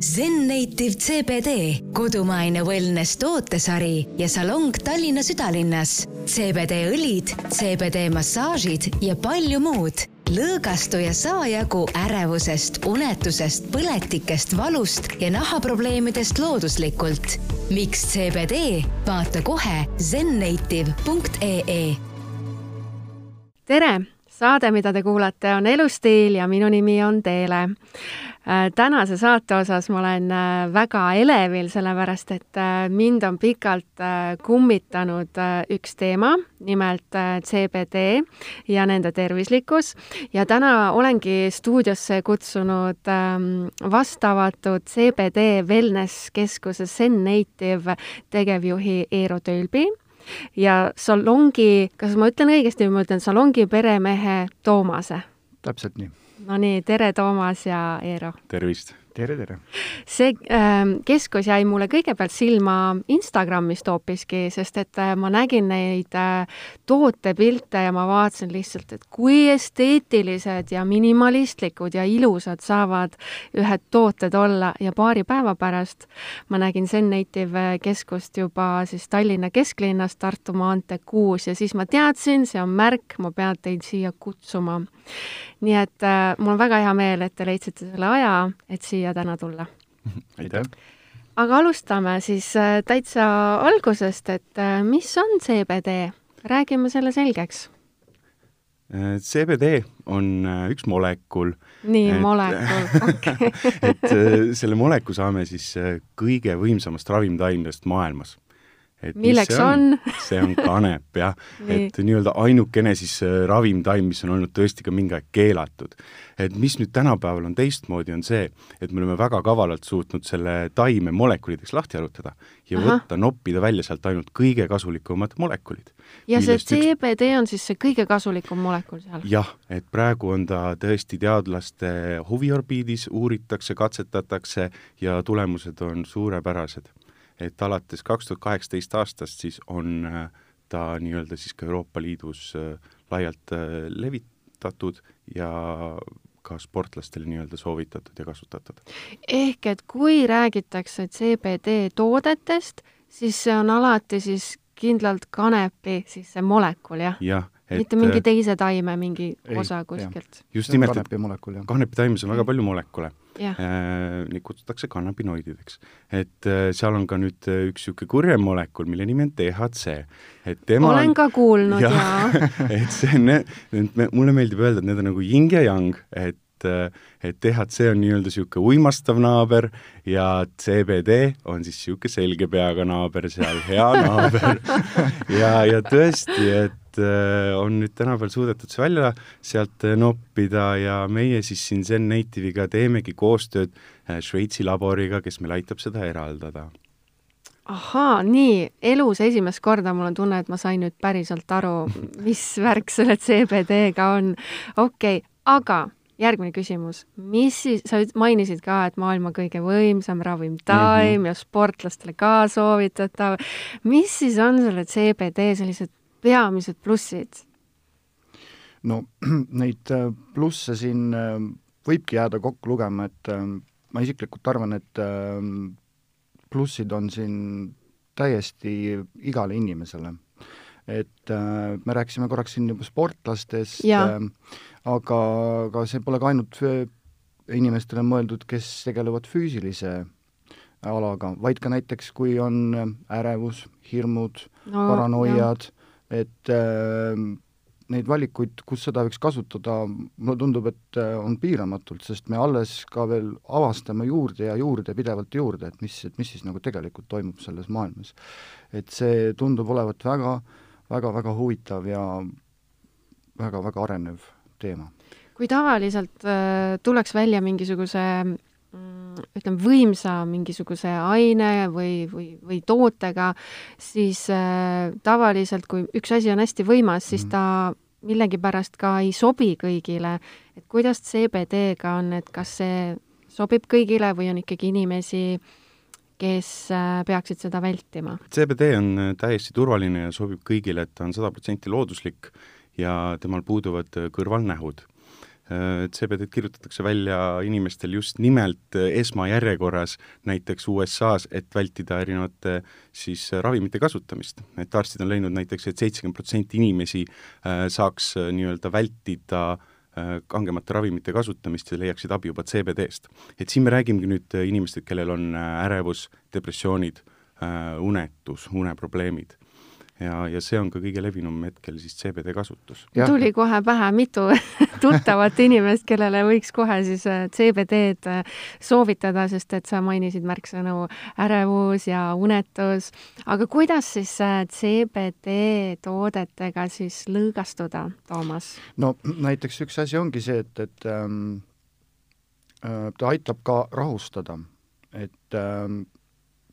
Zen Native CBD, kodumaine wellness tootesari ja salong Tallinna südalinnas. CBD õlid, CBD massaažid ja palju muud. lõõgastu ja saa jagu ärevusest, unetusest, põletikest, valust ja nahaprobleemidest looduslikult. miks CBD? vaata kohe zennative.ee. tere saade, mida te kuulate, on Elustiil ja minu nimi on Teele. Äh, tänase saate osas ma olen äh, väga elevil, sellepärast et äh, mind on pikalt kummitanud üks teema, nimelt CBD ja nende tervislikkus. ja täna olengi stuudiosse kutsunud ähm, vastavatud CBD Wellness Keskuse Zen Native tegevjuhi Eero Tölbi ja salongi, kas ma ütlen õigesti või ma ütlen salongi peremehe Toomase? täpselt nii. Nonii, tere, Toomas ja Eero! tervist! Tere, tere! see äh, keskus jäi mulle kõigepealt silma Instagramist hoopiski, sest et äh, ma nägin neid äh, tootepilte ja ma vaatasin lihtsalt, et kui esteetilised ja minimalistlikud ja ilusad saavad ühed tooted olla ja paari päeva pärast ma nägin Zen Native keskust juba siis Tallinna kesklinnas, Tartu maantee kuus ja siis ma teadsin, see on märk, ma pean teid siia kutsuma nii et äh, mul on väga hea meel, et te leidsite selle aja, et siia täna tulla. aitäh! aga alustame siis äh, täitsa algusest, et äh, mis on CBD? räägime selle selgeks. Äh, CBD on üks molekul. nii, molekul, okei. et selle moleku saame siis kõige võimsamast ravimtaimest maailmas et milleks see on, on?? see on kanep jah et nii-öelda ainukene siis äh, ravimtaim, mis on olnud tõesti ka mingi aeg keelatud. et mis nüüd tänapäeval on teistmoodi, on see, et me oleme väga kavalalt suutnud selle taime molekulideks lahti arutada ja Aha. võtta, noppida välja sealt ainult kõige kasulikumad molekulid. ja see CBD üks... on siis see kõige kasulikum molekul seal? jah, et praegu on ta tõesti teadlaste huviorbiidis, uuritakse, katsetatakse ja tulemused on suurepärased et alates kaks tuhat kaheksateist aastast siis on äh, ta nii-öelda siis ka Euroopa Liidus äh, laialt äh, levitatud ja ka sportlastele nii-öelda soovitatud ja kasutatud. ehk et kui räägitakse CBD toodetest, siis see on alati siis kindlalt kanepi siis see molekul, jah? jah et mitte mingi teise taime mingi ei, osa kuskilt? just nimelt, et kanepi molekul, jah. kanepi taimes on väga palju molekule äh,, neid kutsutakse kannabinoidideks. et äh, seal on ka nüüd äh, üks niisugune kurjem molekul, mille nimi on DHC. et tema olen ka kuulnud, jaa ja. et see on, mulle meeldib öelda, et need on nagu yin ja yang, et et, et DHC on nii-öelda niisugune uimastav naaber ja CBD on siis niisugune selge peaga naaber seal, hea naaber ja, ja tõesti, et äh, on nüüd tänapäeval suudetud see välja sealt noppida ja meie siis siin Zen Native'iga teemegi koostööd äh, Šveitsi laboriga, kes meil aitab seda eraldada ahaa, nii, elus esimest korda mul on tunne, et ma sain nüüd päriselt aru, mis värk selle CBD-ga on. okei okay,, aga järgmine küsimus, mis siis, sa mainisid ka, et maailma kõige võimsam ravimtaim mm -hmm. ja sportlastele ka soovitatav. mis siis on selle CBD sellised peamised plussid? no neid äh, plusse siin äh, võibki jääda kokku lugema, et äh, ma isiklikult arvan, et plussid on siin täiesti igale inimesele. et me rääkisime korraks siin juba sportlastest, aga, aga see pole ka ainult inimestele mõeldud, kes tegelevad füüsilise alaga, vaid ka näiteks, kui on ärevus, hirmud no,, paranoiad, et äh, neid valikuid, kus seda võiks kasutada, mulle tundub, et äh, on piiramatult, sest me alles ka veel avastame juurde ja juurde, pidevalt juurde, et mis, et mis siis nagu tegelikult toimub selles maailmas. et see tundub olevat väga, väga, väga huvitav ja väga-väga arenev teema. kui tavaliselt äh, tuleks välja mingisuguse ütleme, võimsa mingisuguse aine või, või, või tootega, siis äh, tavaliselt, kui üks asi on hästi võimas, siis mm. ta millegipärast ka ei sobi kõigile. et kuidas CBD-ga on, et kas see sobib kõigile või on ikkagi inimesi, kes äh, peaksid seda vältima? CBD on äh, täiesti turvaline ja sobib kõigile, et ta on sada protsenti looduslik ja temal puuduvad kõrvalnähud. CBD-d kirjutatakse välja inimestel just nimelt esmajärjekorras näiteks USA-s, et vältida erinevate siis ravimite kasutamist. et arstid on leidnud näiteks et, et seitsekümmend protsenti inimesi saaks nii-öelda vältida kangemate ravimite kasutamist ja leiaksid abi juba CBD-st. et siin me räägimegi nüüd inimestest, kellel on ärevus, depressioonid, unetus, uneprobleemid ja, ja see on ka kõige levinum hetkel siis CBD kasutus. tuli kohe pähe mitu tuttavat inimest, kellele võiks kohe siis äh, CBD-d äh, soovitada, sest et sa mainisid märksõnu ärevus ja unetus. aga kuidas siis äh, CBD toodetega siis lõõgastuda, Toomas? no näiteks üks asi ongi see, et, et ähm, ta aitab ka rahustada, et ähm,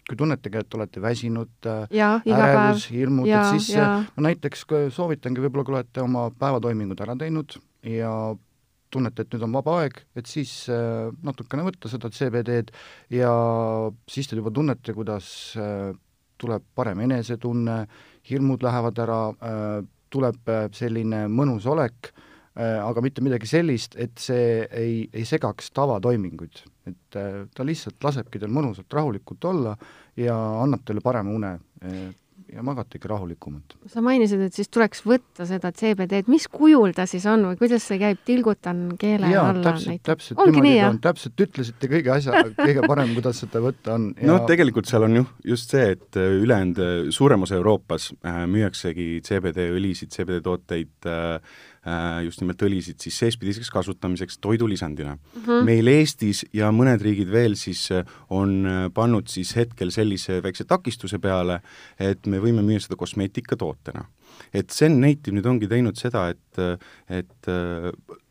kui tunnetegi, et olete väsinud, äh, ärevus, hirmud, et siis ja. ma näiteks soovitangi, võib-olla kui olete oma päevatoimingud ära teinud ja tunnete, et nüüd on vaba aeg, et siis äh, natukene võtta seda CBD-d ja siis te juba tunnete, kuidas äh, tuleb parem enesetunne, hirmud lähevad ära, tuleb selline mõnus olek, aga mitte midagi sellist, et see ei, ei segaks tavatoiminguid. Et äh, ta lihtsalt lasebki teil mõnusalt rahulikult olla ja annab teile parema une äh, ja magate ikka rahulikumalt. sa mainisid, et siis tuleks võtta seda CBD-d, mis kujul ta siis on või kuidas see käib, tilgutan keele Jaa, alla täpselt, täpselt niimoodi ta on, täpselt ütlesite kõige asja, kõige parem, kuidas seda võtta on. Ja... no tegelikult seal on ju just see, et äh, ülejäänud suurem osa Euroopas äh, müüaksegi CBD õlisid, CBD tooteid äh, Äh, just nimelt õlisid siis seespidiseks kasutamiseks toidulisandina mm. -hmm. meil Eestis ja mõned riigid veel siis äh, on äh, pannud siis hetkel sellise väikse takistuse peale, et me võime müüa seda kosmeetikatootena. et Zen Native nüüd ongi teinud seda, et, et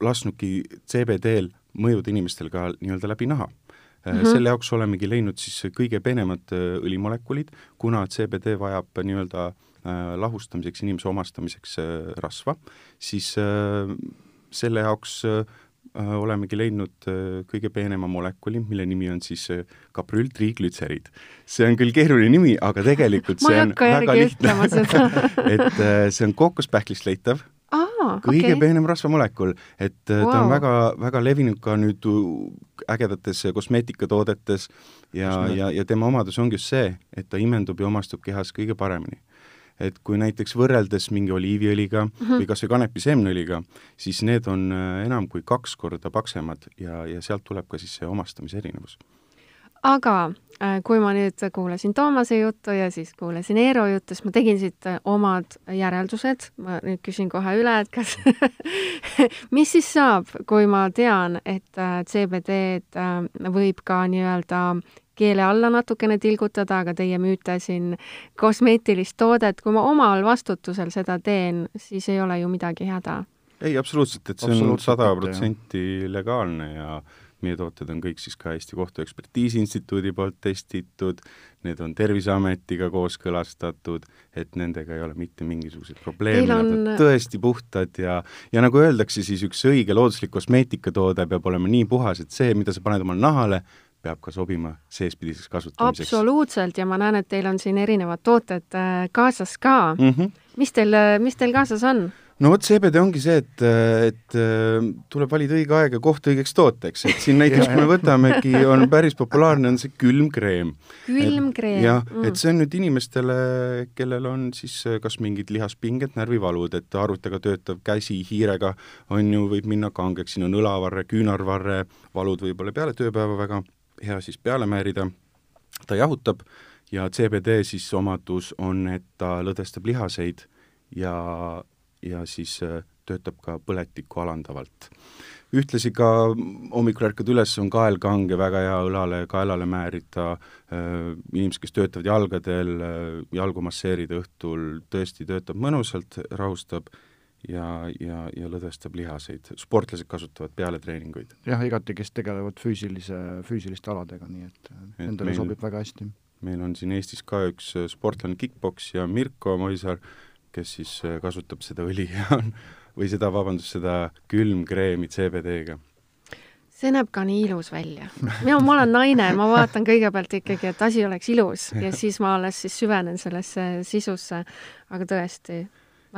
lasknudki CBD-l mõjuda inimestel ka nii-öelda läbi naha Mm -hmm. selle jaoks olemegi leidnud siis kõige peenemad õlimolekulid, kuna CBD vajab nii-öelda äh, Äh, lahustamiseks, inimese omastamiseks äh, rasva, siis äh, selle jaoks olemegi leidnud kõige peenema molekuli, mille nimi on siis kaprüültriiglütseriid. see on küll keeruline nimi, aga tegelikult see on väga lihtne et see on kookospähklist leitav Aa, kõige okay. peenem rasvamolekul, et wow. ta on väga, väga levinud ka nüüd ägedates kosmeetikatoodetes ja, ja, ja tema omadus ongi just see, et ta imendub ja omastub kehas kõige paremini et kui näiteks võrreldes mingi oliiviõliga mm -hmm. või kas või kanepiseemneõliga, siis need on äh, enam kui kaks korda paksemad ja, ja sealt tuleb ka siis see omastamise erinevus aga äh, kui ma nüüd kuulasin Toomase juttu ja siis kuulasin Eero juttu, siis ma tegin siit äh, omad järeldused, ma nüüd küsin kohe üle, et kas mis siis saab, kui ma tean, et CBD-d võib ka nii-öelda keele alla natukene tilgutada, aga teie müüte siin kosmeetilist toodet, kui ma omal vastutusel seda teen, siis ei ole ju midagi häda. ei, absoluutselt, et see on sada protsenti legaalne ja meie tooted on kõik siis ka Eesti Kohtuekspertiisi Instituudi poolt testitud, need on Terviseametiga kooskõlastatud, et nendega ei ole mitte mingisuguseid probleeme. Nad on tõesti puhtad ja ja nagu öeldakse, siis üks õige looduslik kosmeetikatoode peab olema nii puhas, et see, mida sa paned omale nahale, peab ka sobima seespidiseks kasutamiseks. absoluutselt ja ma näen, et teil on siin erinevad tooted äh, kaasas ka mm. -hmm. mis teil, äh, mis teil kaasas on? no vot, CBD ongi see, et, et äh, tuleb valida õige aeg ja koht õigeks tooteks, et siin näiteks kui me võtamegi, on päris populaarne, on see külmkreem. külmkreem. jah mm., et see on nüüd inimestele, kellel on siis kas mingid lihaspinged, närvivalud, et arvutiga töötav käsi hiirega on ju, võib minna kangeks, siin on õlavarre, küünarvarre, valud võib-olla peale tööpäeva väga hea siis peale määrida, ta jahutab ja CBD siis omadus on, et ta lõdvestab lihaseid ja, ja siis äh, töötab ka põletikku alandavalt. ühtlasi ka hommikul ärkad üles, on kael kange, väga hea õlale kaelale määrida, äh, inimesed, kes töötavad jalgadel, äh, jalgu masseerida õhtul, tõesti töötab mõnusalt, rahustab ja, ja, ja lõdvestab lihaseid. sportlased kasutavad peale treeninguid. jah, igati, kes tegelevad füüsilise, füüsiliste aladega, nii et, et nendele meil, sobib väga hästi. meil on siin Eestis ka üks äh, sportlane kick-poksija Mirko Moisaar, kes siis äh, kasutab seda õli ja on, või seda, vabandust, seda külmkreemi CBD-ga see näeb ka nii ilus välja. mina, ma olen naine, ma vaatan kõigepealt ikkagi, et asi oleks ilus ja siis ma alles siis süvenen sellesse sisusse. aga tõesti,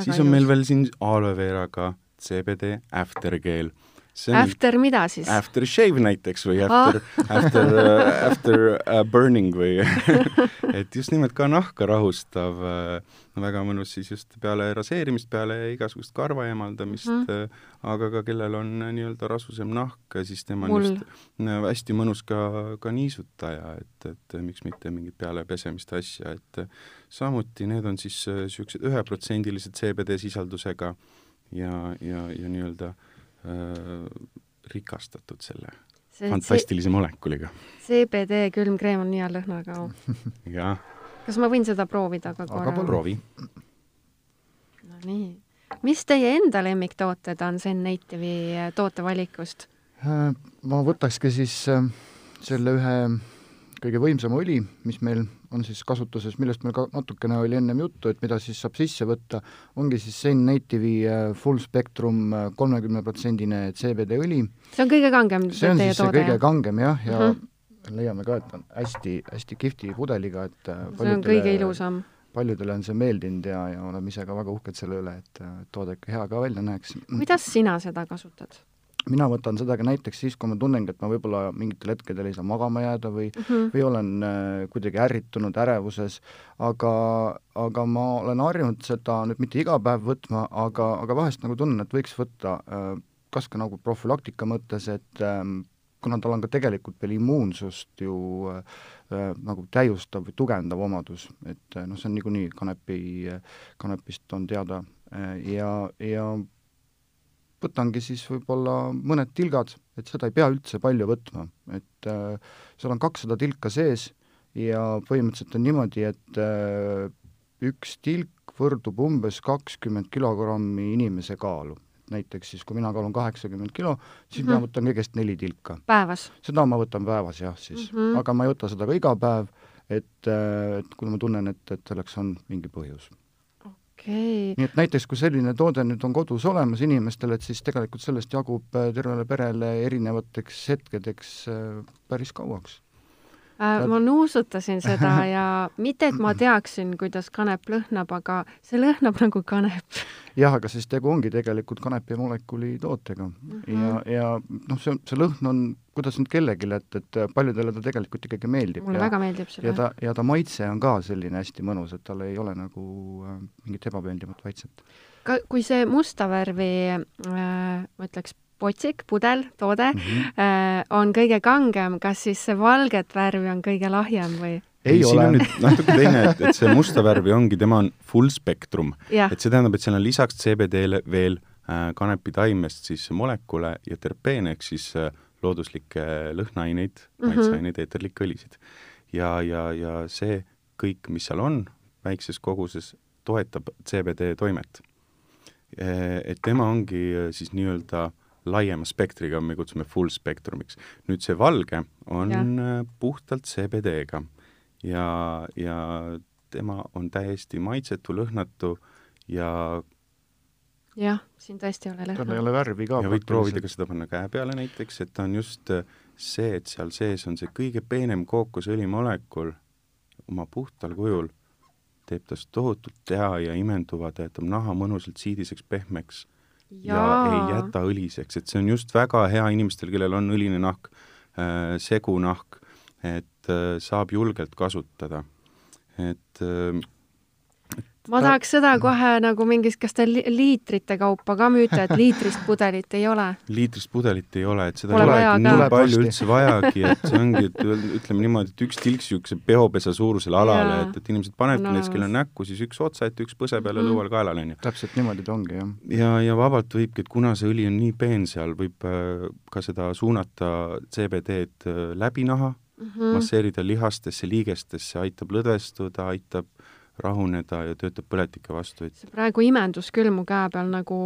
siis on ilus. meil veel siin aloe veraga CBD aftergel, After mida siis? After shave näiteks või after ah., after uh,, after uh, burning või et just nimelt ka nahka rahustav uh,, väga mõnus siis just peale raseerimist, peale igasugust karva eemaldamist mm, -hmm. uh, aga ka kellel on uh, nii-öelda rasusem nahk, siis tema on just uh, hästi mõnus ka, ka niisutaja, et, et miks mitte mingit pealepesemist asja, et uh, samuti need on siis niisugused uh, üheprotsendilised CBD sisaldusega ja, ja, ja nii-öelda äh, rikastatud selle see, fantastilise molekuliga. CBD külmkreem on hea lõhnaga jah. kas ma võin seda proovida ka korra? aga proovi. no nii. mis teie enda lemmiktooted on Zen-Native'i tootevalikust? Äh, ma võtakski siis äh, selle ühe kõige võimsama õli, mis meil on siis kasutuses, millest meil ka natukene oli ennem juttu, et mida siis saab sisse võtta, ongi siis Zen Native'i äh, full spectrum äh, kolmekümneprotsendine CBD õli. see on kõige kangem see on siis see kõige kangem jah, ja mm -hmm. leiame ka, et on hästi, hästi kihvti pudeliga, et äh, see on kõige ilusam. paljudele on see meeldinud ja, ja oleme ise ka väga uhked selle üle, et toode ikka hea ka välja näeks. kuidas sina seda kasutad? Mina võtan seda ka näiteks siis, kui ma tunnengi, et ma võib-olla mingitel hetkedel ei saa magama jääda või mm, -hmm. või olen äh, kuidagi ärritunud, ärevuses, aga, aga ma olen harjunud seda nüüd mitte iga päev võtma, aga, aga vahest nagu tunnen, et võiks võtta äh, kas ka nagu profülaktika mõttes, et äh, kuna tal on ka tegelikult veel immuunsust ju äh, äh, nagu täiustav või tugevdav omadus, et äh, noh, see on niikuinii kanepi, kanepist on teada äh, ja, ja võtangi siis võib-olla mõned tilgad, et seda ei pea üldse palju võtma, et äh, seal on kakssada tilka sees ja põhimõtteliselt on niimoodi, et äh, üks tilk võrdub umbes kakskümmend kilogrammi inimese kaalu. näiteks siis, kui mina kaalun kaheksakümmend kilo, siis mm -hmm. ma võtan kõigest neli tilka. päevas? seda ma võtan päevas jah, siis mm, -hmm. aga ma ei võta seda ka iga päev, et, äh, et kuna ma tunnen, et, et selleks on mingi põhjus okay.. nii et näiteks, kui selline toode nüüd on kodus olemas inimestel, et siis tegelikult sellest jagub äh, tervele perele erinevateks hetkedeks äh, päris kauaks. Ma nuusutasin seda ja mitte, et ma teaksin, kuidas kanep lõhnab, aga see lõhnab nagu kanep. jah, aga siis tegu ongi tegelikult kanepi molekuli tootega mm -hmm. ja, ja noh, see, see lõhn on kuidas nüüd kellelegi, et, et paljudele ta tegelikult ikkagi meeldib. mulle ja, väga meeldib see. ja ta, ja ta maitse on ka selline hästi mõnus, et tal ei ole nagu äh, mingit ebameeldivat maitset. ka kui see musta värvi äh,, ma ütleks, potsik, pudel, toode mm -hmm. äh, on kõige kangem, kas siis see valget värvi on kõige lahjem või? ei siin ole. on nüüd natuke teine, et, et see musta värvi ongi, tema on full spektrum. et see tähendab, et seal on lisaks CBD-le veel äh, kanepitaimest siis molekule ja terpeene ehk siis äh, looduslikke lõhnaaineid mm, -hmm. maitseaineid, eeterlikke õlisid. ja, ja, ja see kõik, mis seal on väikses koguses, toetab CBD toimet. Et tema ongi äh, siis nii-öelda laiema spektriga, me kutsume full spektrumiks. nüüd see valge on ja. Puhtalt CBD-ga ja, ja tema on täiesti maitsetu, lõhnatu ja jah, siin tõesti ei ole lõhna. tal ei ole värvi ka. ja võid proovida ka seda panna käe peale näiteks, et ta on just äh, see, et seal sees on see kõige peenem kookosõli molekul oma puhtal kujul, teeb tast tohutult hea ja imenduva, ta jätab naha mõnusalt siidiseks, pehmeks ja, ja ei jäta õliseks, et see on just väga hea inimestel, kellel on õline nahk äh,, segunahk, et äh, saab julgelt kasutada. et äh, ma tahaks seda kohe nagu mingis, kas te liitrite kaupa ka müüte, et liitrist pudelit ei ole? liitrist pudelit ei ole, et seda Pole ei olegi nii palju üldse vajagi, et see ongi, et ütleme niimoodi, et üks tilk niisuguse peopesa suurusele alale, et, et inimesed panevadki no. näiteks, kellel on näkku, siis üks otsa ette, üks põse peale mm. lõual kaelal, on ju. täpselt niimoodi ta ongi, jah. ja, ja vabalt võibki, et kuna see õli on nii peen seal, võib äh, ka seda suunata CBD-d äh, läbi naha mm, -hmm. masseerida lihastesse, liigestesse, aitab lõdvestuda, aitab rahuneda ja töötab põletike vastu, et see praegu imendus küll mu käe peal nagu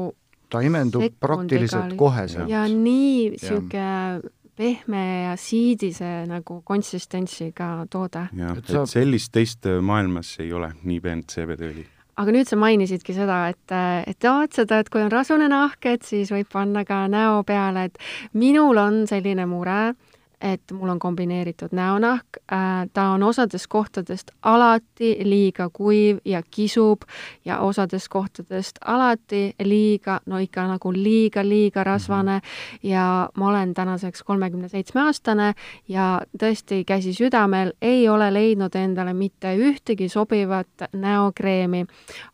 ta imendub praktiliselt koheselt. ja nii niisugune pehme ja siidise nagu konsistentsiga toode. jah, et saab... sellist teist maailmas ei ole, nii peent CBD-õli aga nüüd sa mainisidki seda, et, et vot seda, et kui on rasune nahk, et siis võib panna ka näo peale, et minul on selline mure, et mul on kombineeritud näonahk, äh, ta on osadest kohtadest alati liiga kuiv ja kisub ja osadest kohtadest alati liiga, no ikka nagu liiga-liiga rasvane ja ma olen tänaseks kolmekümne seitsme aastane ja tõesti, käsi südamel, ei ole leidnud endale mitte ühtegi sobivat näokreemi.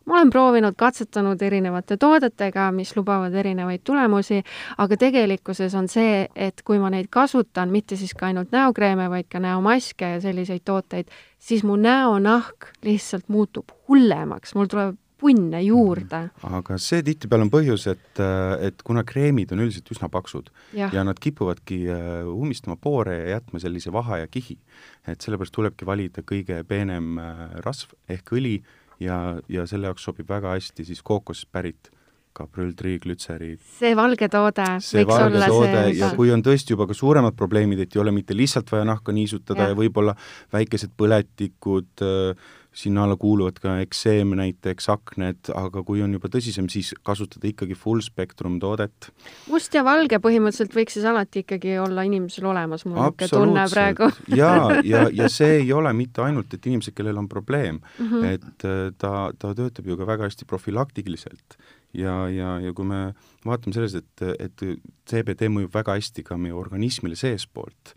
ma olen proovinud, katsetanud erinevate toodetega, mis lubavad erinevaid tulemusi, aga tegelikkuses on see, et kui ma neid kasutan, mitte siis ka ainult näokreeme, vaid ka näomaske ja selliseid tooteid, siis mu näonahk lihtsalt muutub hullemaks, mul tuleb punne juurde. Mhm. aga see tihtipeale on põhjus, et, et kuna kreemid on üldiselt üsna paksud ja, ja nad kipuvadki äh, ummistama poore ja jätma sellise vaha ja kihi, et sellepärast tulebki valida kõige peenem äh, rasv ehk õli ja, ja selle jaoks sobib väga hästi siis kookosest pärit kaprülltriiglütseriid. see valge toode see võiks valge olla toode see ja kui on tõesti juba ka suuremad probleemid, et ei ole mitte lihtsalt vaja nahka niisutada ja, ja võib-olla väikesed põletikud äh,, sinna alla kuuluvad ka ekseem näiteks, akned, aga kui on juba tõsisem, siis kasutada ikkagi full spektrum toodet. must ja valge põhimõtteliselt võiks siis alati ikkagi olla inimesel olemas, mul on niisugune tunne praegu jaa, ja, ja see ei ole mitte ainult, et inimesed, kellel on probleem mm, -hmm. et äh, ta, ta töötab ju ka väga hästi profülaktiliselt ja, ja, ja kui me vaatame sellest, et, et CBD mõjub väga hästi ka meie organismile seestpoolt,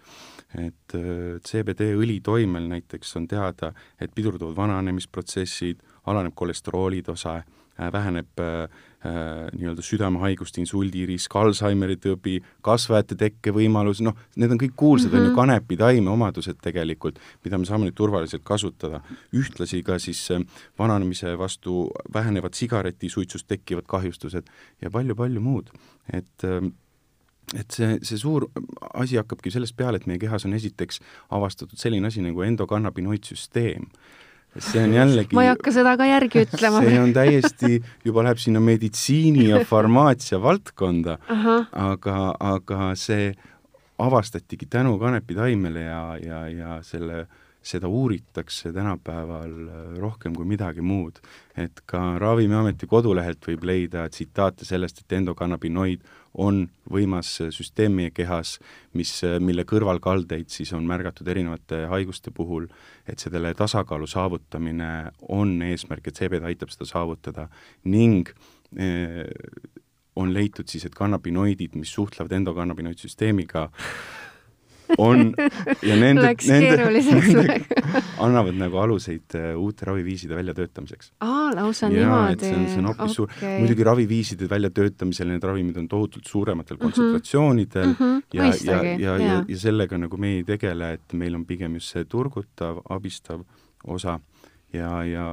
et CBD õlitoimel näiteks on teada, et pidurdavad vananemisprotsessid, alaneb kolesterooli tase, äh, väheneb äh, äh, nii-öelda südamehaiguste, insuldirisk, Alžeimeri tõbi, kasvajate tekkevõimalus, noh, need on kõik kuulsad mm, -hmm. on ju, mhm. kanepitaime omadused tegelikult, mida me saame nüüd turvaliselt kasutada. ühtlasi ka siis vananemise vastu vähenevad sigaretisuitsust tekkivad kahjustused ja palju-palju muud, et äh, et see, see suur asi hakkabki sellest peale, et meie kehas on esiteks avastatud selline asi nagu endokannabinoidsüsteem. See on jällegi ma ei hakka seda ka järgi ütlema. See on täiesti, juba läheb sinna meditsiini ja farmaatsia valdkonda, aga, aga see avastatigi tänu kanepitaimele ja, ja, ja selle seda uuritakse tänapäeval äh, rohkem kui midagi muud. et ka Ravimiameti kodulehelt võib leida tsitaate sellest, et endokannabinoid on võimas süsteem meie kehas, mis, mille kõrvalkaldeid siis on märgatud erinevate haiguste puhul, et selle tasakaalu saavutamine on eesmärk, et CBD aitab seda saavutada ning eh, on leitud siis, et kannabinoidid, mis suhtlevad endokannabinoidsüsteemiga, on ja nende, nende, nende annavad nagu aluseid uh, uute raviviiside väljatöötamiseks. aa, lausa ja, niimoodi? see on, see on hoopis okay. suur, muidugi raviviiside väljatöötamisel need ravimid on tohutult suurematel -hmm. kontsentratsioonidel mm -hmm. ja, ja, ja, ja, ja, ja sellega nagu me ei tegele, et meil on pigem just see turgutav, abistav osa ja, ja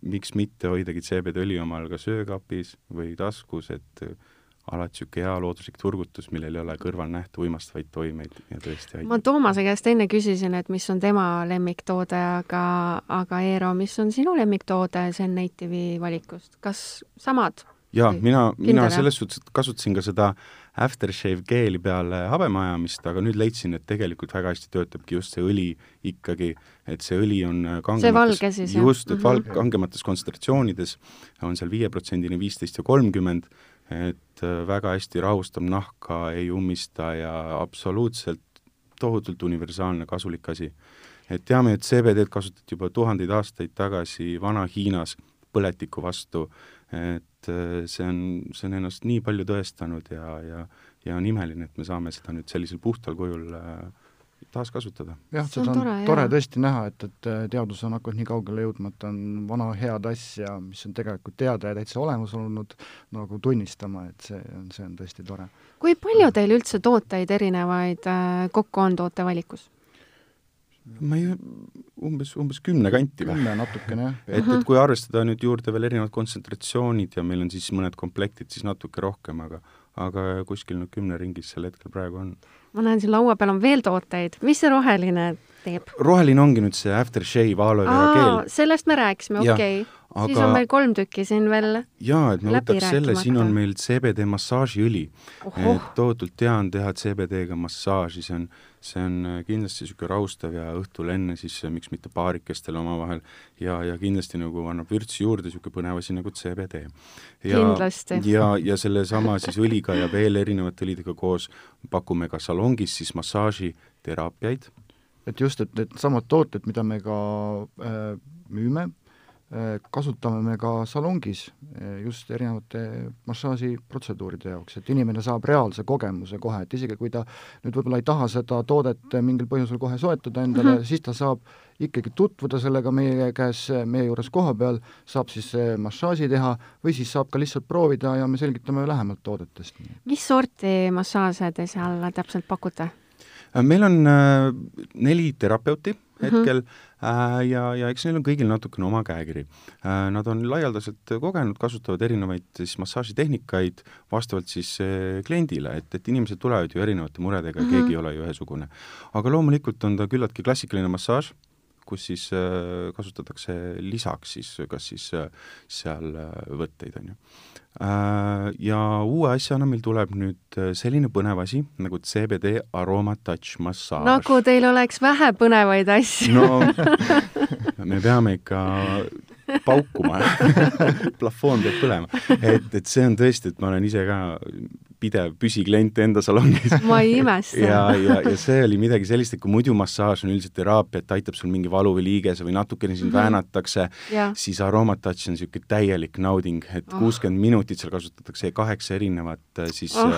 miks mitte hoidagi CBD-õli omal ka söökapis või taskus, et alati niisugune hea looduslik turgutus, millel ei ole kõrval nähtu uimastavaid toimeid ja tõesti aitab. ma Toomase käest enne küsisin, et mis on tema lemmiktoode, aga, aga Eero, mis on sinu lemmiktoode Zen Native'i valikust, kas samad? jaa, mina, mina selles suhtes kasutasin ka seda aftershave geeli peale habemajamist, aga nüüd leidsin, et tegelikult väga hästi töötabki just see õli ikkagi, et see õli on kangemates, just, et mm -hmm. kangemates kontsentratsioonides on seal viieprotsendini viisteist ja kolmkümmend, et äh, väga hästi rahustab nahka, ei ummista ja absoluutselt tohutult universaalne kasulik asi. et teame, et CBD-d kasutati juba tuhandeid aastaid tagasi Vana-Hiinas põletiku vastu, et äh, see on, see on ennast nii palju tõestanud ja, ja ja on imeline, et me saame seda nüüd sellisel puhtal kujul äh, taaskasutada. jah, seda on tore, tore tõesti näha, et, et äh, teadus on hakanud nii kaugele jõudma, et on vana head asja, mis on tegelikult teada ja täitsa olemas olnud, nagu tunnistama, et see on, see on tõesti tore. kui palju teil üldse tooteid erinevaid äh, kokku on tootevalikus? ma ei, umbes, umbes kümne kanti või? kümme natukene, jah. et, et kui arvestada nüüd juurde veel erinevad kontsentratsioonid ja meil on siis mõned komplektid, siis natuke rohkem, aga aga kuskil nüüd kümne ringis sel hetkel praegu on. Ma näen siin laua peal on veel tooteid, mis see roheline teeb? roheline ongi nüüd see aftershave aloe vera geel. sellest me rääkisime, okei okay aga siis on meil kolm tükki siin veel jaa, et ma võtaks selle, siin on meil CBD massaažiõli. et tohutult tean teha CBD-ga massaaži, see on, see on äh, kindlasti niisugune rahustav ja õhtul enne siis äh, miks mitte paarikestel omavahel ja, ja kindlasti nagu annab vürtsi juurde niisugune põnev asi nagu CBD. ja, ja, ja sellesama siis õliga ja veel erinevate õlidega koos pakume ka salongis siis massaažiteraapiaid. Et just, et needsamad tooted, mida me ka äh, müüme, Äh, kasutame me ka salongis äh, just erinevate massaažiprotseduuride jaoks, et inimene saab reaalse kogemuse kohe, et isegi kui ta nüüd võib-olla ei taha seda toodet mingil põhjusel kohe soetada endale mm, -hmm. siis ta saab ikkagi tutvuda sellega meie käes, meie juures kohapeal, saab siis massaaži teha või siis saab ka lihtsalt proovida ja me selgitame lähemalt toodetest. mis sorti massaaže te seal täpselt pakute? Äh, meil on neli terapeuti Mhm. hetkel mm -hmm. ja, ja eks neil on kõigil natukene oma käekiri. Äh, nad on laialdaselt kogenud, kasutavad erinevaid siis massaažitehnikaid vastavalt siis äh, kliendile, et, et inimesed tulevad ju erinevate muredega mm, -hmm. keegi ei ole ju ühesugune. aga loomulikult on ta küllaltki klassikaline massaaž, kus siis kasutatakse lisaks siis kas siis seal võtteid, on ju Äh, ja uue asjana meil tuleb nüüd äh, selline põnev asi nagu CBD Aroma Touch massaaž. nagu teil oleks vähe põnevaid asju no me peame ikka paukuma plafoon peab põlema. et, et see on tõesti, et ma olen ise ka pidev püsiklient enda salongis. ma ei imesta. ja, ja, ja see oli midagi sellist, et kui muidu massaaž on üldiselt teraapia, et aitab sul mingi valu või liigese või natukene sind mm -hmm. väänatakse, siis Aromatouch on niisugune täielik nauding, et ah. kuuskümmend oh. minutit seal kasutatakse kaheksa erinevat äh, siis oh.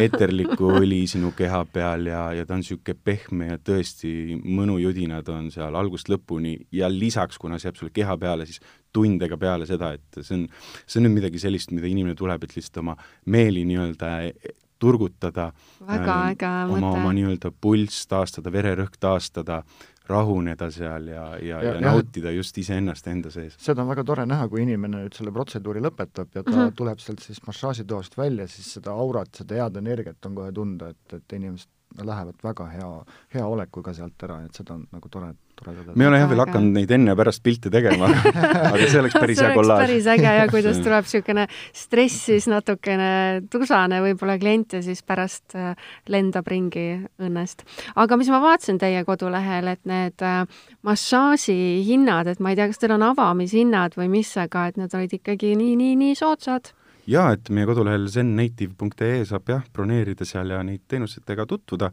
eeterlikku õli sinu keha peal ja, ja ta on niisugune pehme ja tõesti mõnujudinad on seal algusest lõpuni ja lisaks, kuna see jääb sulle keha peale, siis tundega peale seda, et see on, see on nüüd midagi sellist, mida inimene tuleb, et lihtsalt oma meeli nii-öelda turgutada, väga äh, äge mõte. oma, oma nii-öelda pulss taastada, vererõhk taastada, rahuneda seal ja, ja, ja, ja nautida just iseennast enda sees. seda on väga tore näha, kui inimene nüüd selle protseduuri lõpetab ja ta mm -hmm. tuleb sealt siis massaažitoast välja, siis seda aurat, seda head energiat on kohe tunda, et, et inimesed lähevad väga hea, hea olekuga sealt ära, et seda on nagu tore. Me ei ole jah veel hakanud neid enne ja pärast pilte tegema aga see oleks päris hea kollaaž. päris äge ja kuidas tuleb niisugune stress siis natukene tusane võib-olla klient ja siis pärast äh, lendab ringi õnnest. aga mis ma vaatasin teie kodulehel, et need äh, massaaži hinnad, et ma ei tea, kas teil on avamishinnad või mis, aga et need olid ikkagi nii, nii, nii soodsad jaa, et meie kodulehel zennative.ee saab jah, broneerida seal ja neid teenusetega tutvuda.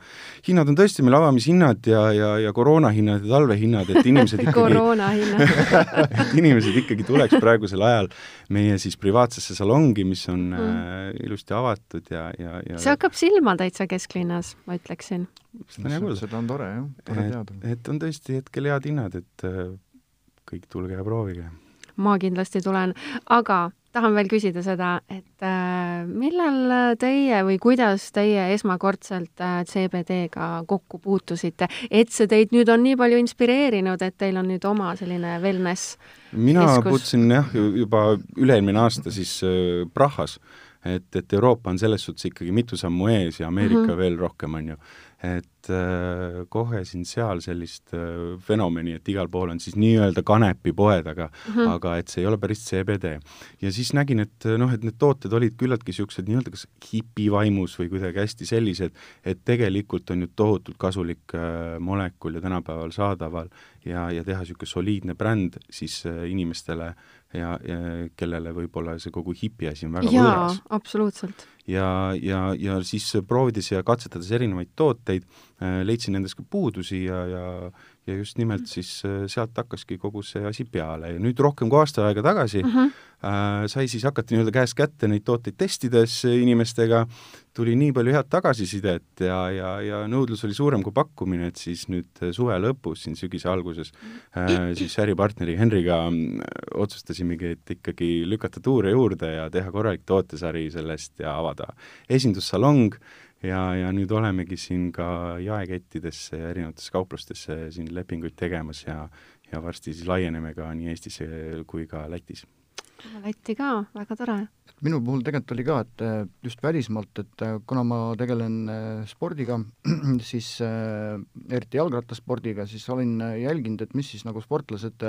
hinnad on tõesti meil avamishinnad ja, ja, ja koroonahinnad ja talvehinnad, et inimesed ikkagi koroonahinnad inimesed ikkagi tuleks praegusel ajal meie siis privaatsesse salongi, mis on mm. äh, ilusti avatud ja, ja, ja see hakkab silma täitsa kesklinnas, ma ütleksin. seda on hea kuulda. seda on tore jah, tore teada. et on tõesti hetkel head hinnad, et äh, kõik tulge ja proovige. ma kindlasti tulen, aga tahan veel küsida seda, et äh, millal teie või kuidas teie esmakordselt äh, CBD-ga kokku puutusite, et see teid nüüd on nii palju inspireerinud, et teil on nüüd oma selline wellness mina puutusin jah, juba üle-eelmine aasta siis äh, Prahas, et, et Euroopa on selles suhtes ikkagi mitu sammu ees ja Ameerika mm -hmm. veel rohkem, on ju et äh, kohesin seal sellist äh, fenomeni, et igal pool on siis nii-öelda kanepipoed, aga mm, -hmm. aga et see ei ole päris CBD. ja siis nägin, et noh, et need tooted olid küllaltki niisugused nii-öelda kas hipivaimus või kuidagi hästi sellised, et tegelikult on ju tohutult kasulik äh, molekul ja tänapäeval saadaval ja, ja teha niisugune soliidne bränd siis äh, inimestele ja, ja kellele võib-olla see kogu hipi asi on väga Jaa, absoluutselt. Ja, ja, ja siis proovides ja katsetades erinevaid tooteid, äh, leidsin nendest ka puudusi ja, ja ja just nimelt siis äh, sealt hakkaski kogu see asi peale. Ja nüüd rohkem kui aasta aega tagasi mm -hmm. äh, sai siis hakata nii-öelda käest kätte neid tooteid testides inimestega, tuli nii palju head tagasisidet ja, ja, ja nõudlus oli suurem kui pakkumine, et siis nüüd suve lõpus, siin sügise alguses äh, siis äripartneri Henriga äh, otsustasimegi, et ikkagi lükata tuure juurde ja teha korralik tootesari sellest ja avada esindussalong ja, ja nüüd olemegi siin ka jaekettidesse ja erinevatesse kauplustesse siin lepinguid tegemas ja ja varsti siis laieneme ka nii Eestisse kui ka Lätis. Lätti ka, väga tore minu puhul tegelikult oli ka, et äh, just välismaalt, et äh, kuna ma tegelen äh, spordiga, siis eriti jalgrattaspordiga, siis olin jälginud, et mis siis nagu sportlased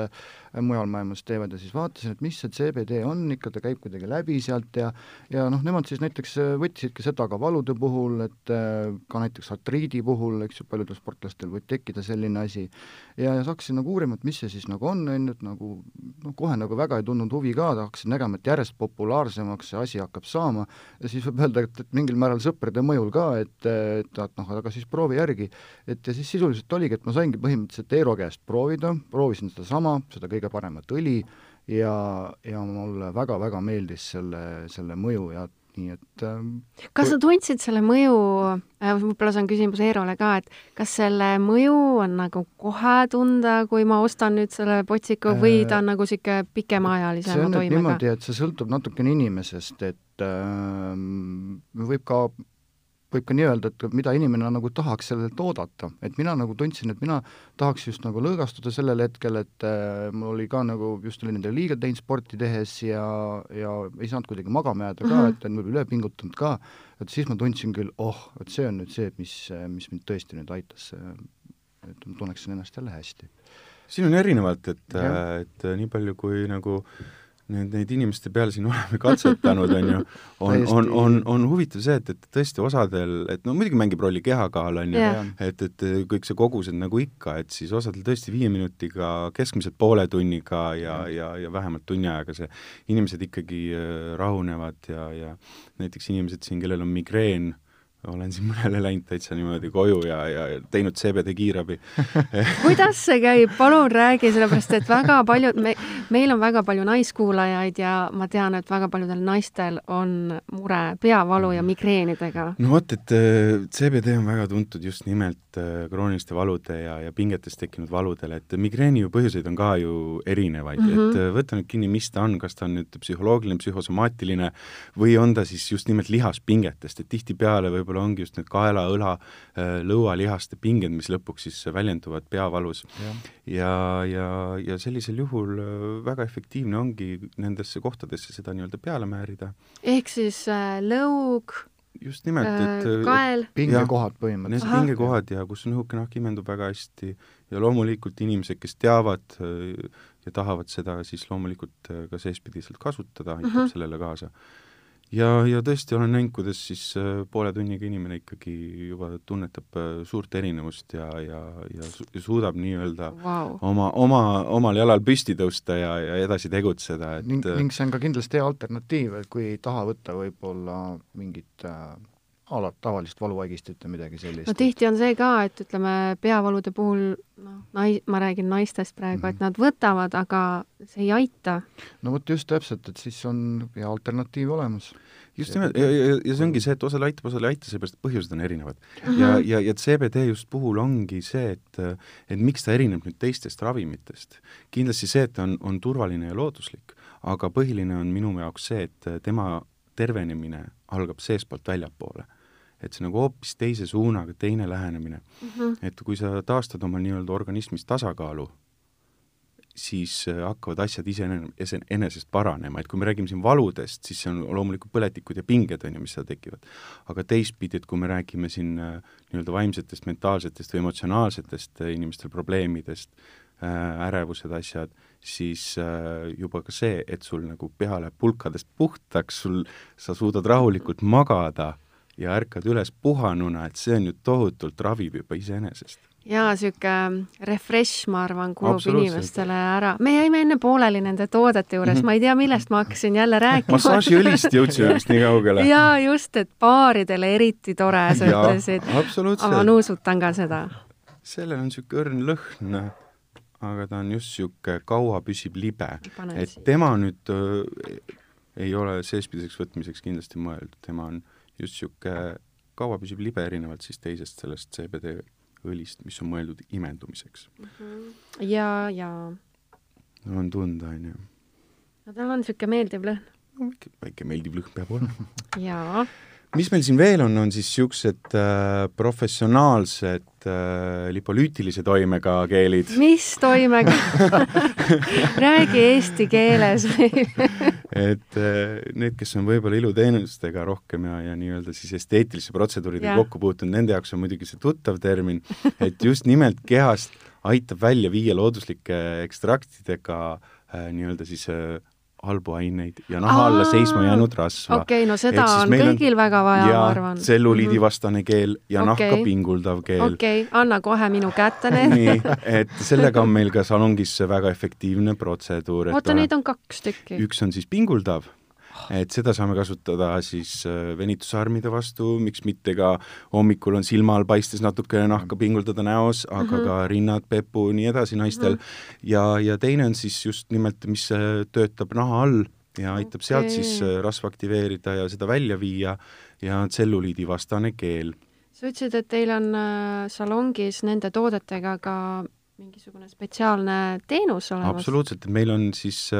mujal maailmas teevad ja siis vaatasin, et mis see CBD on, ikka ta käib kuidagi läbi sealt ja ja noh, nemad siis näiteks võttisidki seda ka valude puhul, et ka näiteks artriidi puhul, eks ju, paljudel sportlastel võib tekkida selline asi. ja, ja hakkasin nagu uurima, et mis see siis nagu on, on ju, et nagu noh, kohe nagu väga ei tundnud huvi ka, hakkasin nägema, et järjest populaarsemaks paremaks see asi hakkab saama siis võib öelda, et, et mingil määral sõprade mõjul ka, et, et, et noh, aga siis proovi järgi. et ja siis sisuliselt oligi, et ma saingi põhimõtteliselt Eero käest proovida, proovisin sedasama, seda kõige paremat õli ja, ja mulle väga-väga meeldis selle, selle mõju ja nii et ähm, kas sa tundsid selle mõju, äh, võib-olla see on küsimus Eerole ka, et kas selle mõju on nagu kohe tunda, kui ma ostan nüüd selle potsiku või ta on nagu niisugune pikemaajalisema toimega? niimoodi, et see sõltub natukene inimesest, et äh, võib ka võib ka nii öelda, et mida inimene nagu tahaks sellelt oodata, et mina nagu tundsin, et mina tahaks just nagu lõõgastuda sellel hetkel, et äh, mul oli ka nagu just oli nendele liiga teinud sporti tehes ja, ja ei saanud kuidagi magama jääda ka mm, -hmm. et on võib-olla üle pingutanud ka, et siis ma tundsin küll, oh, et see on nüüd see, mis, mis mind tõesti nüüd aitas, et ma tunneksin ennast jälle hästi. siin on erinevalt, et, et nii palju kui nagu äh, nüüd neid inimeste peale siin oleme katsetanud, on ju, on, on, on, on huvitav see, et, et tõesti osadel, et no muidugi mängib rolli kehakaal, on ju et, et kõik see kogused nagu ikka, et siis osadel tõesti viie minutiga, keskmiselt poole tunniga ja, ja, ja vähemalt tunni ajaga see, inimesed ikkagi äh, rahunevad ja, ja näiteks inimesed siin, kellel on migreen, olen siin mõnele läinud täitsa niimoodi koju ja, ja teinud CBD kiirabi kuidas see käib, palun räägi, sellepärast et väga paljud, me, meil on väga palju naiskuulajaid ja ma tean, et väga paljudel naistel on mure peavalu ja migreenidega. no vot, et äh, CBD on väga tuntud just nimelt äh, krooniliste valude ja, ja pingetest tekkinud valudele, et migreeni ju põhjuseid on ka ju erinevaid mm, -hmm. et äh, võta nüüd kinni, mis ta on, kas ta on nüüd psühholoogiline, psühhosomaatiline või on ta siis just nimelt lihaspingetest, et tihtipeale võib võib-olla ongi just need kaela, õla, äh, lõualihaste pinged, mis lõpuks siis väljenduvad peavalus. ja, ja, ja, ja sellisel juhul äh, väga efektiivne ongi nendesse kohtadesse seda nii-öelda peale määrida. ehk siis äh, lõug, just nimelt, et äh, kael. pingekohad põhimõtteliselt. Need pingekohad ja kus õhukenahk imendub väga hästi ja loomulikult inimesed, kes teavad ja tahavad seda siis loomulikult ka seespidiselt kasutada, aitab uh -huh. sellele kaasa ja, ja tõesti olen näinud, kuidas siis äh, poole tunniga inimene ikkagi juba tunnetab äh, suurt erinevust ja, ja, ja, su ja suudab nii-öelda wow. oma, oma, omal jalal püsti tõusta ja, ja edasi tegutseda, et ning, ning see on ka kindlasti hea alternatiiv, et kui ei taha võtta võib-olla mingit äh, ala, tavalist valuvaigistit või midagi sellist. no tihti on see ka, et ütleme, peavalude puhul noh, nai-, ma räägin naistest praegu mm, -hmm. et mhm. nad võtavad, aga see ei aita. no vot just täpselt, et siis on hea alternatiiv olemas just nimelt, ja, ja, ja see ongi see, et osale aitab, osale ei aita, seepärast põhjused on erinevad ja, ja, ja CBD just puhul ongi see, et et miks ta erineb nüüd teistest ravimitest. kindlasti see, et ta on, on turvaline ja looduslik, aga põhiline on minu jaoks see, et tema tervenemine algab seestpoolt väljapoole et see nagu hoopis teise suunaga, teine lähenemine mm. -hmm. et kui sa taastad oma nii-öelda organismis tasakaalu, siis äh, hakkavad asjad iseenesest paranema, et kui me räägime siin valudest, siis see on loomulikult põletikud ja pinged, on ju, mis seal tekivad. aga teistpidi, et kui me räägime siin äh, nii-öelda vaimsetest, mentaalsetest või emotsionaalsetest äh, inimestel probleemidest, ärevused, asjad, siis juba ka see, et sul nagu pea läheb pulkadest puhtaks, sul, sa suudad rahulikult magada ja ärkad üles puhanuna, et see on ju tohutult ravib juba iseenesest jaa, niisugune refresh, ma arvan, kulub inimestele ära. me jäime enne pooleli nende toodete juures mm, -hmm. ma ei tea, millest ma hakkasin jälle rääkima. massaažiõlist jõudsime vist nii kaugele. jaa, just, et baaridele eriti tore, sa ütlesid. ma nuusutan ka seda. sellel on niisugune õrn lõhn, aga ta on just niisugune kaua püsib libe. et tema nüüd äh, ei ole seespidiseks võtmiseks kindlasti mõeldud, tema on just niisugune kaua püsib libe, erinevalt siis teisest sellest CBD õlist, mis on mõeldud imendumiseks mm. -hmm. ja, ja. on tunda, on ju. no tal on niisugune meeldiv lõhn. no väike, väike meeldiv lõhn peab olema jaa. mis meil siin veel on, on siis niisugused äh, professionaalsed äh, lipolüütilise toimega keelid. mis toimega räägi eesti keeles et äh, need, kes on võib-olla iluteenustega rohkem ja, ja nii-öelda siis esteetiliste protseduuridega kokku puutunud, nende jaoks on muidugi see tuttav termin, et just nimelt kehast aitab välja viia looduslike ekstraktidega äh, nii-öelda siis äh, halbu aineid ja naha alla seisma jäänud rasva. okei okay,, no seda on kõigil on, väga vaja, ma arvan. tselluliidivastane keel ja okay. nahka pinguldav keel. okei okay,, anna kohe minu kätte need nii, et sellega on meil ka salongis väga efektiivne protseduur. oota, neid on kaks tükki? üks on siis pinguldav et seda saame kasutada siis äh, venitusarmide vastu, miks mitte ka hommikul on silma all paistes natukene nahka pinguldada näos, aga mm -hmm. ka rinnad, pepu, nii edasi naistel mm. -hmm. ja, ja teine on siis just nimelt, mis äh, töötab naha all ja aitab okay. sealt siis äh, rasva aktiveerida ja seda välja viia ja tselluliidivastane keel. sa ütlesid, et teil on salongis nende toodetega ka mingisugune spetsiaalne teenus olemas? absoluutselt, et meil on siis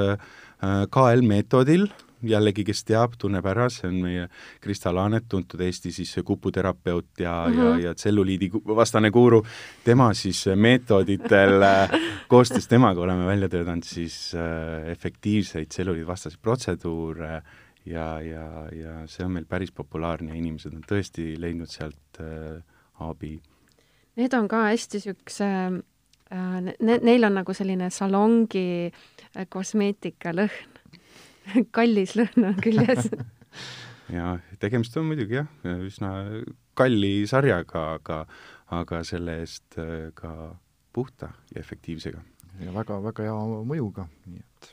KL meetodil jällegi, kes teab, tunneb ära, see on meie Krista Laanet, tuntud Eesti siis kuputerapeut ja mm, -hmm. ja, mhm. ja tselluliidi vastane guru. tema siis meetoditel koostöös temaga oleme välja töötanud siis äh, efektiivseid tselluliidvastaseid protseduure ja, ja, ja see on meil päris populaarne inimesed on tõesti leidnud sealt äh, abi. Need on ka hästi niisuguse äh, ne, neil on nagu selline salongi äh, kosmeetika lõhn kallis lõhn on küljes ja tegemist on muidugi jah, üsna kalli sarjaga, aga, aga selle eest äh, ka puhta ja efektiivsega. ja väga-väga hea mõjuga, nii et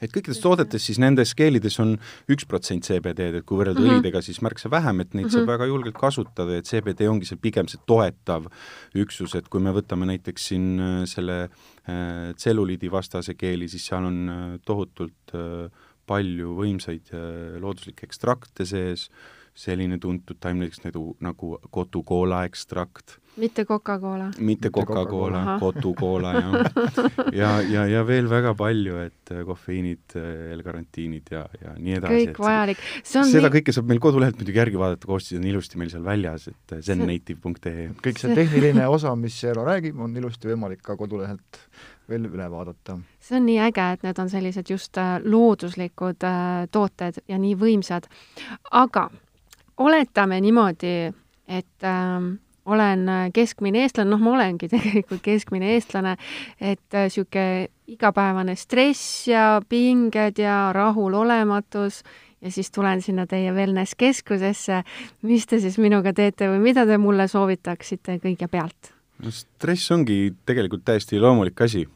et kõikides toodetes siis nendes keelides on üks protsent CBD-d, et kui võrrelda mm -hmm. õlidega, siis märksa vähem, et neid mm -hmm. saab mhm. väga julgelt kasutada ja CBD ongi see pigem see toetav üksus, et kui me võtame näiteks siin äh, selle äh, tselluliidivastase keeli, siis seal on äh, tohutult äh, palju võimsaid äh, looduslikke ekstrakte sees, selline tuntud taim näiteks nagu, nagu kotukoola ekstrakt mitte Coca-Cola? mitte Coca-Cola, Cotu-Cola, jah. ja, ja, ja veel väga palju, et äh, kofeiinid, äh, L-karantiinid ja, ja nii edasi. kõik vajalik. seda nii... kõike saab meil kodulehelt muidugi järgi vaadata, koostised on ilusti meil seal väljas, et äh, zennative.ee. kõik see tehniline osa, mis Eero räägib, on ilusti võimalik ka kodulehelt veel üle vaadata. see on nii äge, et need on sellised just looduslikud tooted ja nii võimsad. aga oletame niimoodi, et äh, olen keskmine eestlane, noh, ma olengi tegelikult keskmine eestlane, et niisugune äh, igapäevane stress ja pinged ja rahulolematus ja siis tulen sinna teie wellness keskusesse. mis te siis minuga teete või mida te mulle soovitaksite kõigepealt? No stress ongi tegelikult täiesti loomulik asi.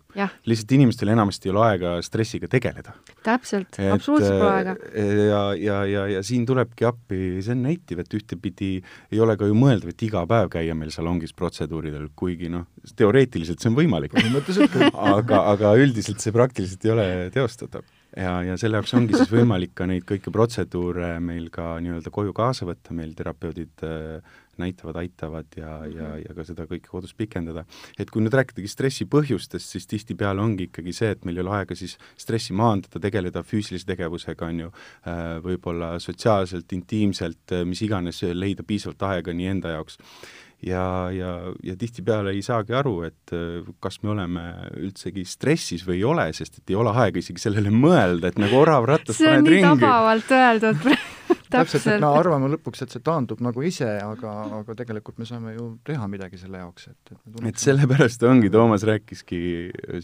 lihtsalt inimestel enamasti ei ole aega stressiga tegeleda. täpselt, absoluutselt pole aega. Äh, ja, ja, ja, ja siin tulebki appi see on native, et ühtepidi ei ole ka ju mõeldav, et iga päev käia meil salongis protseduuridel, kuigi noh, teoreetiliselt see on võimalik aga, aga üldiselt see praktiliselt ei ole teostatav ja, ja selle jaoks ongi siis võimalik ka neid kõiki protseduure meil ka nii-öelda koju kaasa võtta, meil terapeudid äh, näitavad, aitavad ja mm, -hmm. ja, ja ka seda kõike kodus pikendada. et kui nüüd rääkidagi stressi põhjustest, siis tihtipeale ongi ikkagi see, et meil ei ole aega siis stressi maandada, tegeleda füüsilise tegevusega, on ju, äh, võib-olla sotsiaalselt, intiimselt, äh, mis iganes, leida piisavalt aega nii enda jaoks ja, ja, ja tihtipeale ei saagi aru, et äh, kas me oleme üldsegi stressis või ei ole, sest et ei ole aega isegi sellele mõelda, et nagu orav rattas paned ringi. see on nii tabavalt öeldud täpselt, et me arvame lõpuks, et see taandub nagu ise, aga, aga tegelikult me saame ju teha midagi selle jaoks, et, et et sellepärast ongi, Toomas rääkiski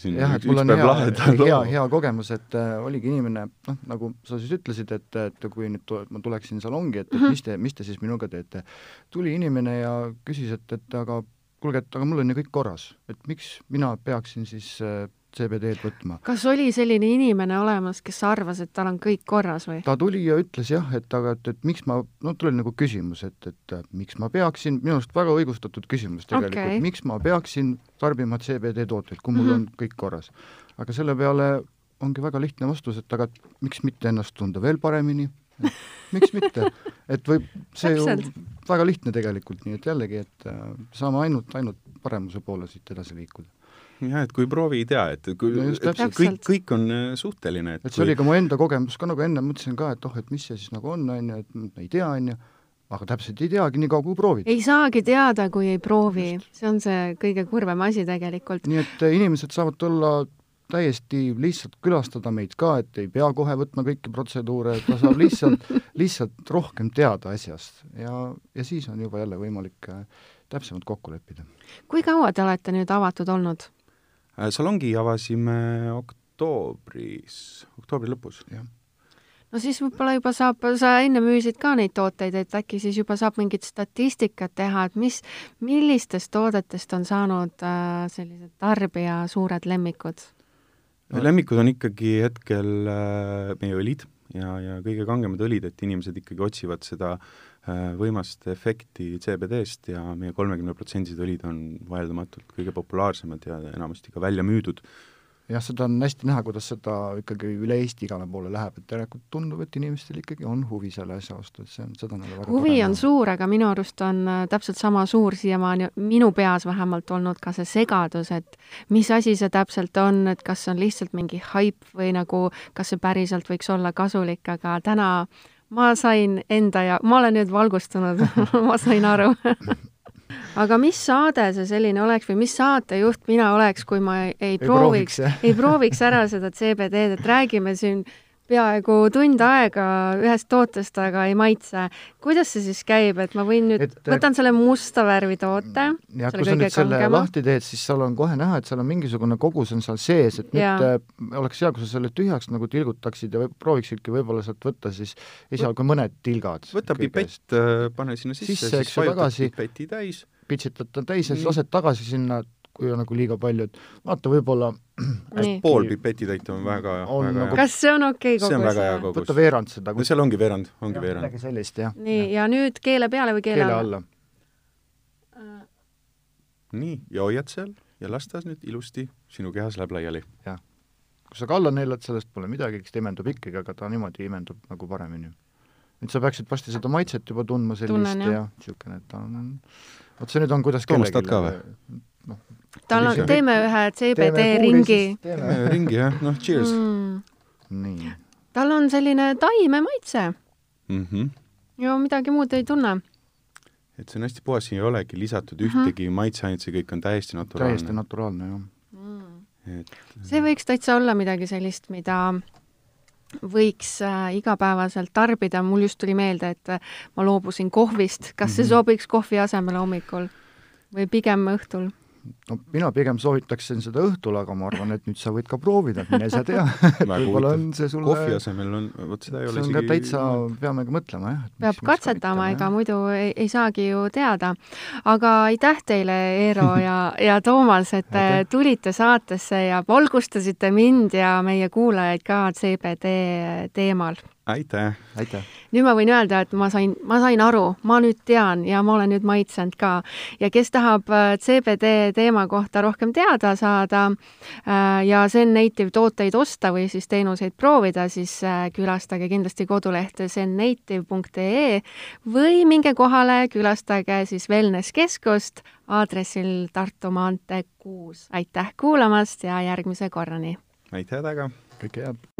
siin jah, et mul on hea, hea, hea kogemus, et äh, oligi inimene, noh, nagu sa siis ütlesid, et, et kui nüüd to, ma tuleksin salongi, et, et mhm. mis te, mis te siis minuga teete. tuli inimene ja küsis, et, et aga kuulge, et aga mul on ju kõik korras, et miks mina peaksin siis äh, CBD-d võtma. kas oli selline inimene olemas, kes arvas, et tal on kõik korras või? ta tuli ja ütles jah, et aga et, et miks ma, no tuli nagu küsimus, et, et miks ma peaksin, minu arust väga õigustatud küsimus tegelikult okay., miks ma peaksin tarbima CBD tooteid, kui mul mm -hmm. on kõik korras. aga selle peale ongi väga lihtne vastus, et aga miks mitte ennast tunda veel paremini, miks mitte, et võib, see ju väga lihtne tegelikult, nii et jällegi, et äh, saame ainult, ainult paremuse poole siit edasi liikuda jah, et kui proovi ei tea, et kui no just, et kõik, kõik on äh, suhteline. et, et see kui... oli ka mu enda kogemus ka nagu enne, mõtlesin ka, et oh, et mis see siis nagu on, on ju, et ei tea, on ju, aga täpselt ei teagi, nii kaua kui proovid. ei saagi teada, kui ei proovi, see on see kõige kurvem asi tegelikult. nii et äh, inimesed saavad tulla täiesti lihtsalt külastada meid ka, et ei pea kohe võtma kõiki protseduure, ta saab lihtsalt, lihtsalt rohkem teada asjast ja, ja siis on juba jälle võimalik äh, täpsemalt kokku leppida. kui kaua te olete nüüd avatud olnud? Äh, salongi avasime oktoobris, oktoobri lõpus. jah no siis võib-olla juba saab, sa enne müüsid ka neid tooteid, et äkki siis juba saab mingit statistikat teha, et mis, millistest toodetest on saanud äh, sellised tarbija suured lemmikud? lemmikud on ikkagi hetkel äh, meie õlid ja, ja kõige kangemad õlid, et inimesed ikkagi otsivad seda äh, võimast efekti CBD-st ja meie kolmekümneprotsendised õlid on vaieldamatult kõige populaarsemad ja enamasti ka välja müüdud. Jah, seda on hästi näha, kuidas seda ikkagi üle Eesti igale poole läheb, et järelikult tundub, et inimestel ikkagi on huvi selle asja vastu, et see on, seda on väga huvi on suur, aga minu arust on äh, täpselt sama suur siiamaani, minu peas vähemalt olnud ka see segadus, et mis asi see täpselt on, et kas see on lihtsalt mingi haip või nagu, kas see päriselt võiks olla kasulik, aga täna ma sain enda ja, ma olen nüüd valgustunud. Ma sain aru. Aga mis saade see selline oleks või mis saatejuht mina oleks, kui ma ei, ei, prooviks, ei prooviks ära seda CBD-d, et räägime siin peaaegu tund aega ühest tootest, aga ei maitse. kuidas see siis käib, et ma võin nüüd, võtan selle musta värvi toote. ja kui sa nüüd selle kangema. lahti teed, siis seal on kohe näha, et seal on mingisugune kogus on seal sees, et nüüd äh, oleks hea, kui sa selle tühjaks nagu tilgutaksid ja võib, prooviksidki võib-olla sealt võtta siis esialgu mõned tilgad. võta pipett, äh, pane sinna sisse, sisse, siis vajutad pipeti täis pitsitad ta täis ja siis lased tagasi sinna, kui on nagu liiga palju, et vaata, võib-olla pool pipetitäit on väga, väga nagu... kas see on okei okay kogus? see on väga hea kogus. võta veerand seda kui.... no seal ongi veerand, ongi ja, veerand. midagi sellist, jah. nii, ja nüüd keele peale või keele, keele alla, alla.? nii, ja hoiad seal ja las ta nüüd ilusti sinu kehas läheb laiali. jah. kui sa ka alla neelad, sellest pole midagi, eks ta imendub ikkagi, aga ta niimoodi imendub nagu paremini. nüüd sa peaksid varsti seda maitset juba tundma sellist Tunnen, ja niisugune, et ta on vot see nüüd on, kuidas tahad ka või? noh. Tal on, teeme ühe CBD ringi. teeme ringi jah, noh, cheers mm.. nii. tal on selline taime maitse mm. -hmm. ja midagi muud ei tunne. et see on hästi puhas, siin ei olegi lisatud mm -hmm. ühtegi maitseainet, see kõik on täiesti naturaalne. täiesti naturaalne, jah mm.. et see võiks täitsa olla midagi sellist, mida võiks äh, igapäevaselt tarbida, mul just tuli meelde, et äh, ma loobusin kohvist, kas see mhm. sobiks kohvi asemele hommikul või pigem õhtul? No mina pigem soovitaksin seda õhtul, aga ma arvan, et nüüd sa võid ka proovida, mine sa tea võib-olla on see sulle kohvi asemel on, vot seda ei ole isegi täitsa, peame ka mõtlema, jah. peab katsetama, ega muidu ei, ei saagi ju teada. aga aitäh teile, Eero ja, ja Toomas, et te tulite saatesse ja valgustasite mind ja meie kuulajaid ka CBD teemal aitäh! aitäh! nüüd ma võin öelda, et ma sain, ma sain aru, ma nüüd tean ja ma olen nüüd maitsenud ka. ja kes tahab äh, CBD teema kohta rohkem teada saada äh, ja Zen Native tooteid osta või siis teenuseid proovida, siis äh, külastage kindlasti kodulehte zennative.ee või minge kohale, külastage siis Wellness keskust aadressil Tartu maantee kuus. aitäh kuulamast ja järgmise korrani! aitäh väga! Kõike head!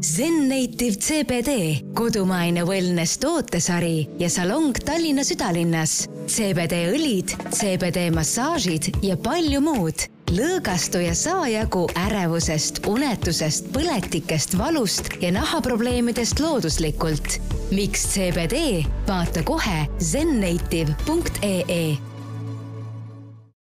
Zen Native CBD, kodumaine wellness tootesari ja salong Tallinna südalinnas. CBD õlid, CBD massaažid ja palju muud. lõõgastu ja saa jagu ärevusest, unetusest, põletikest, valust ja nahaprobleemidest looduslikult. miks CBD? vaata kohe zennative.ee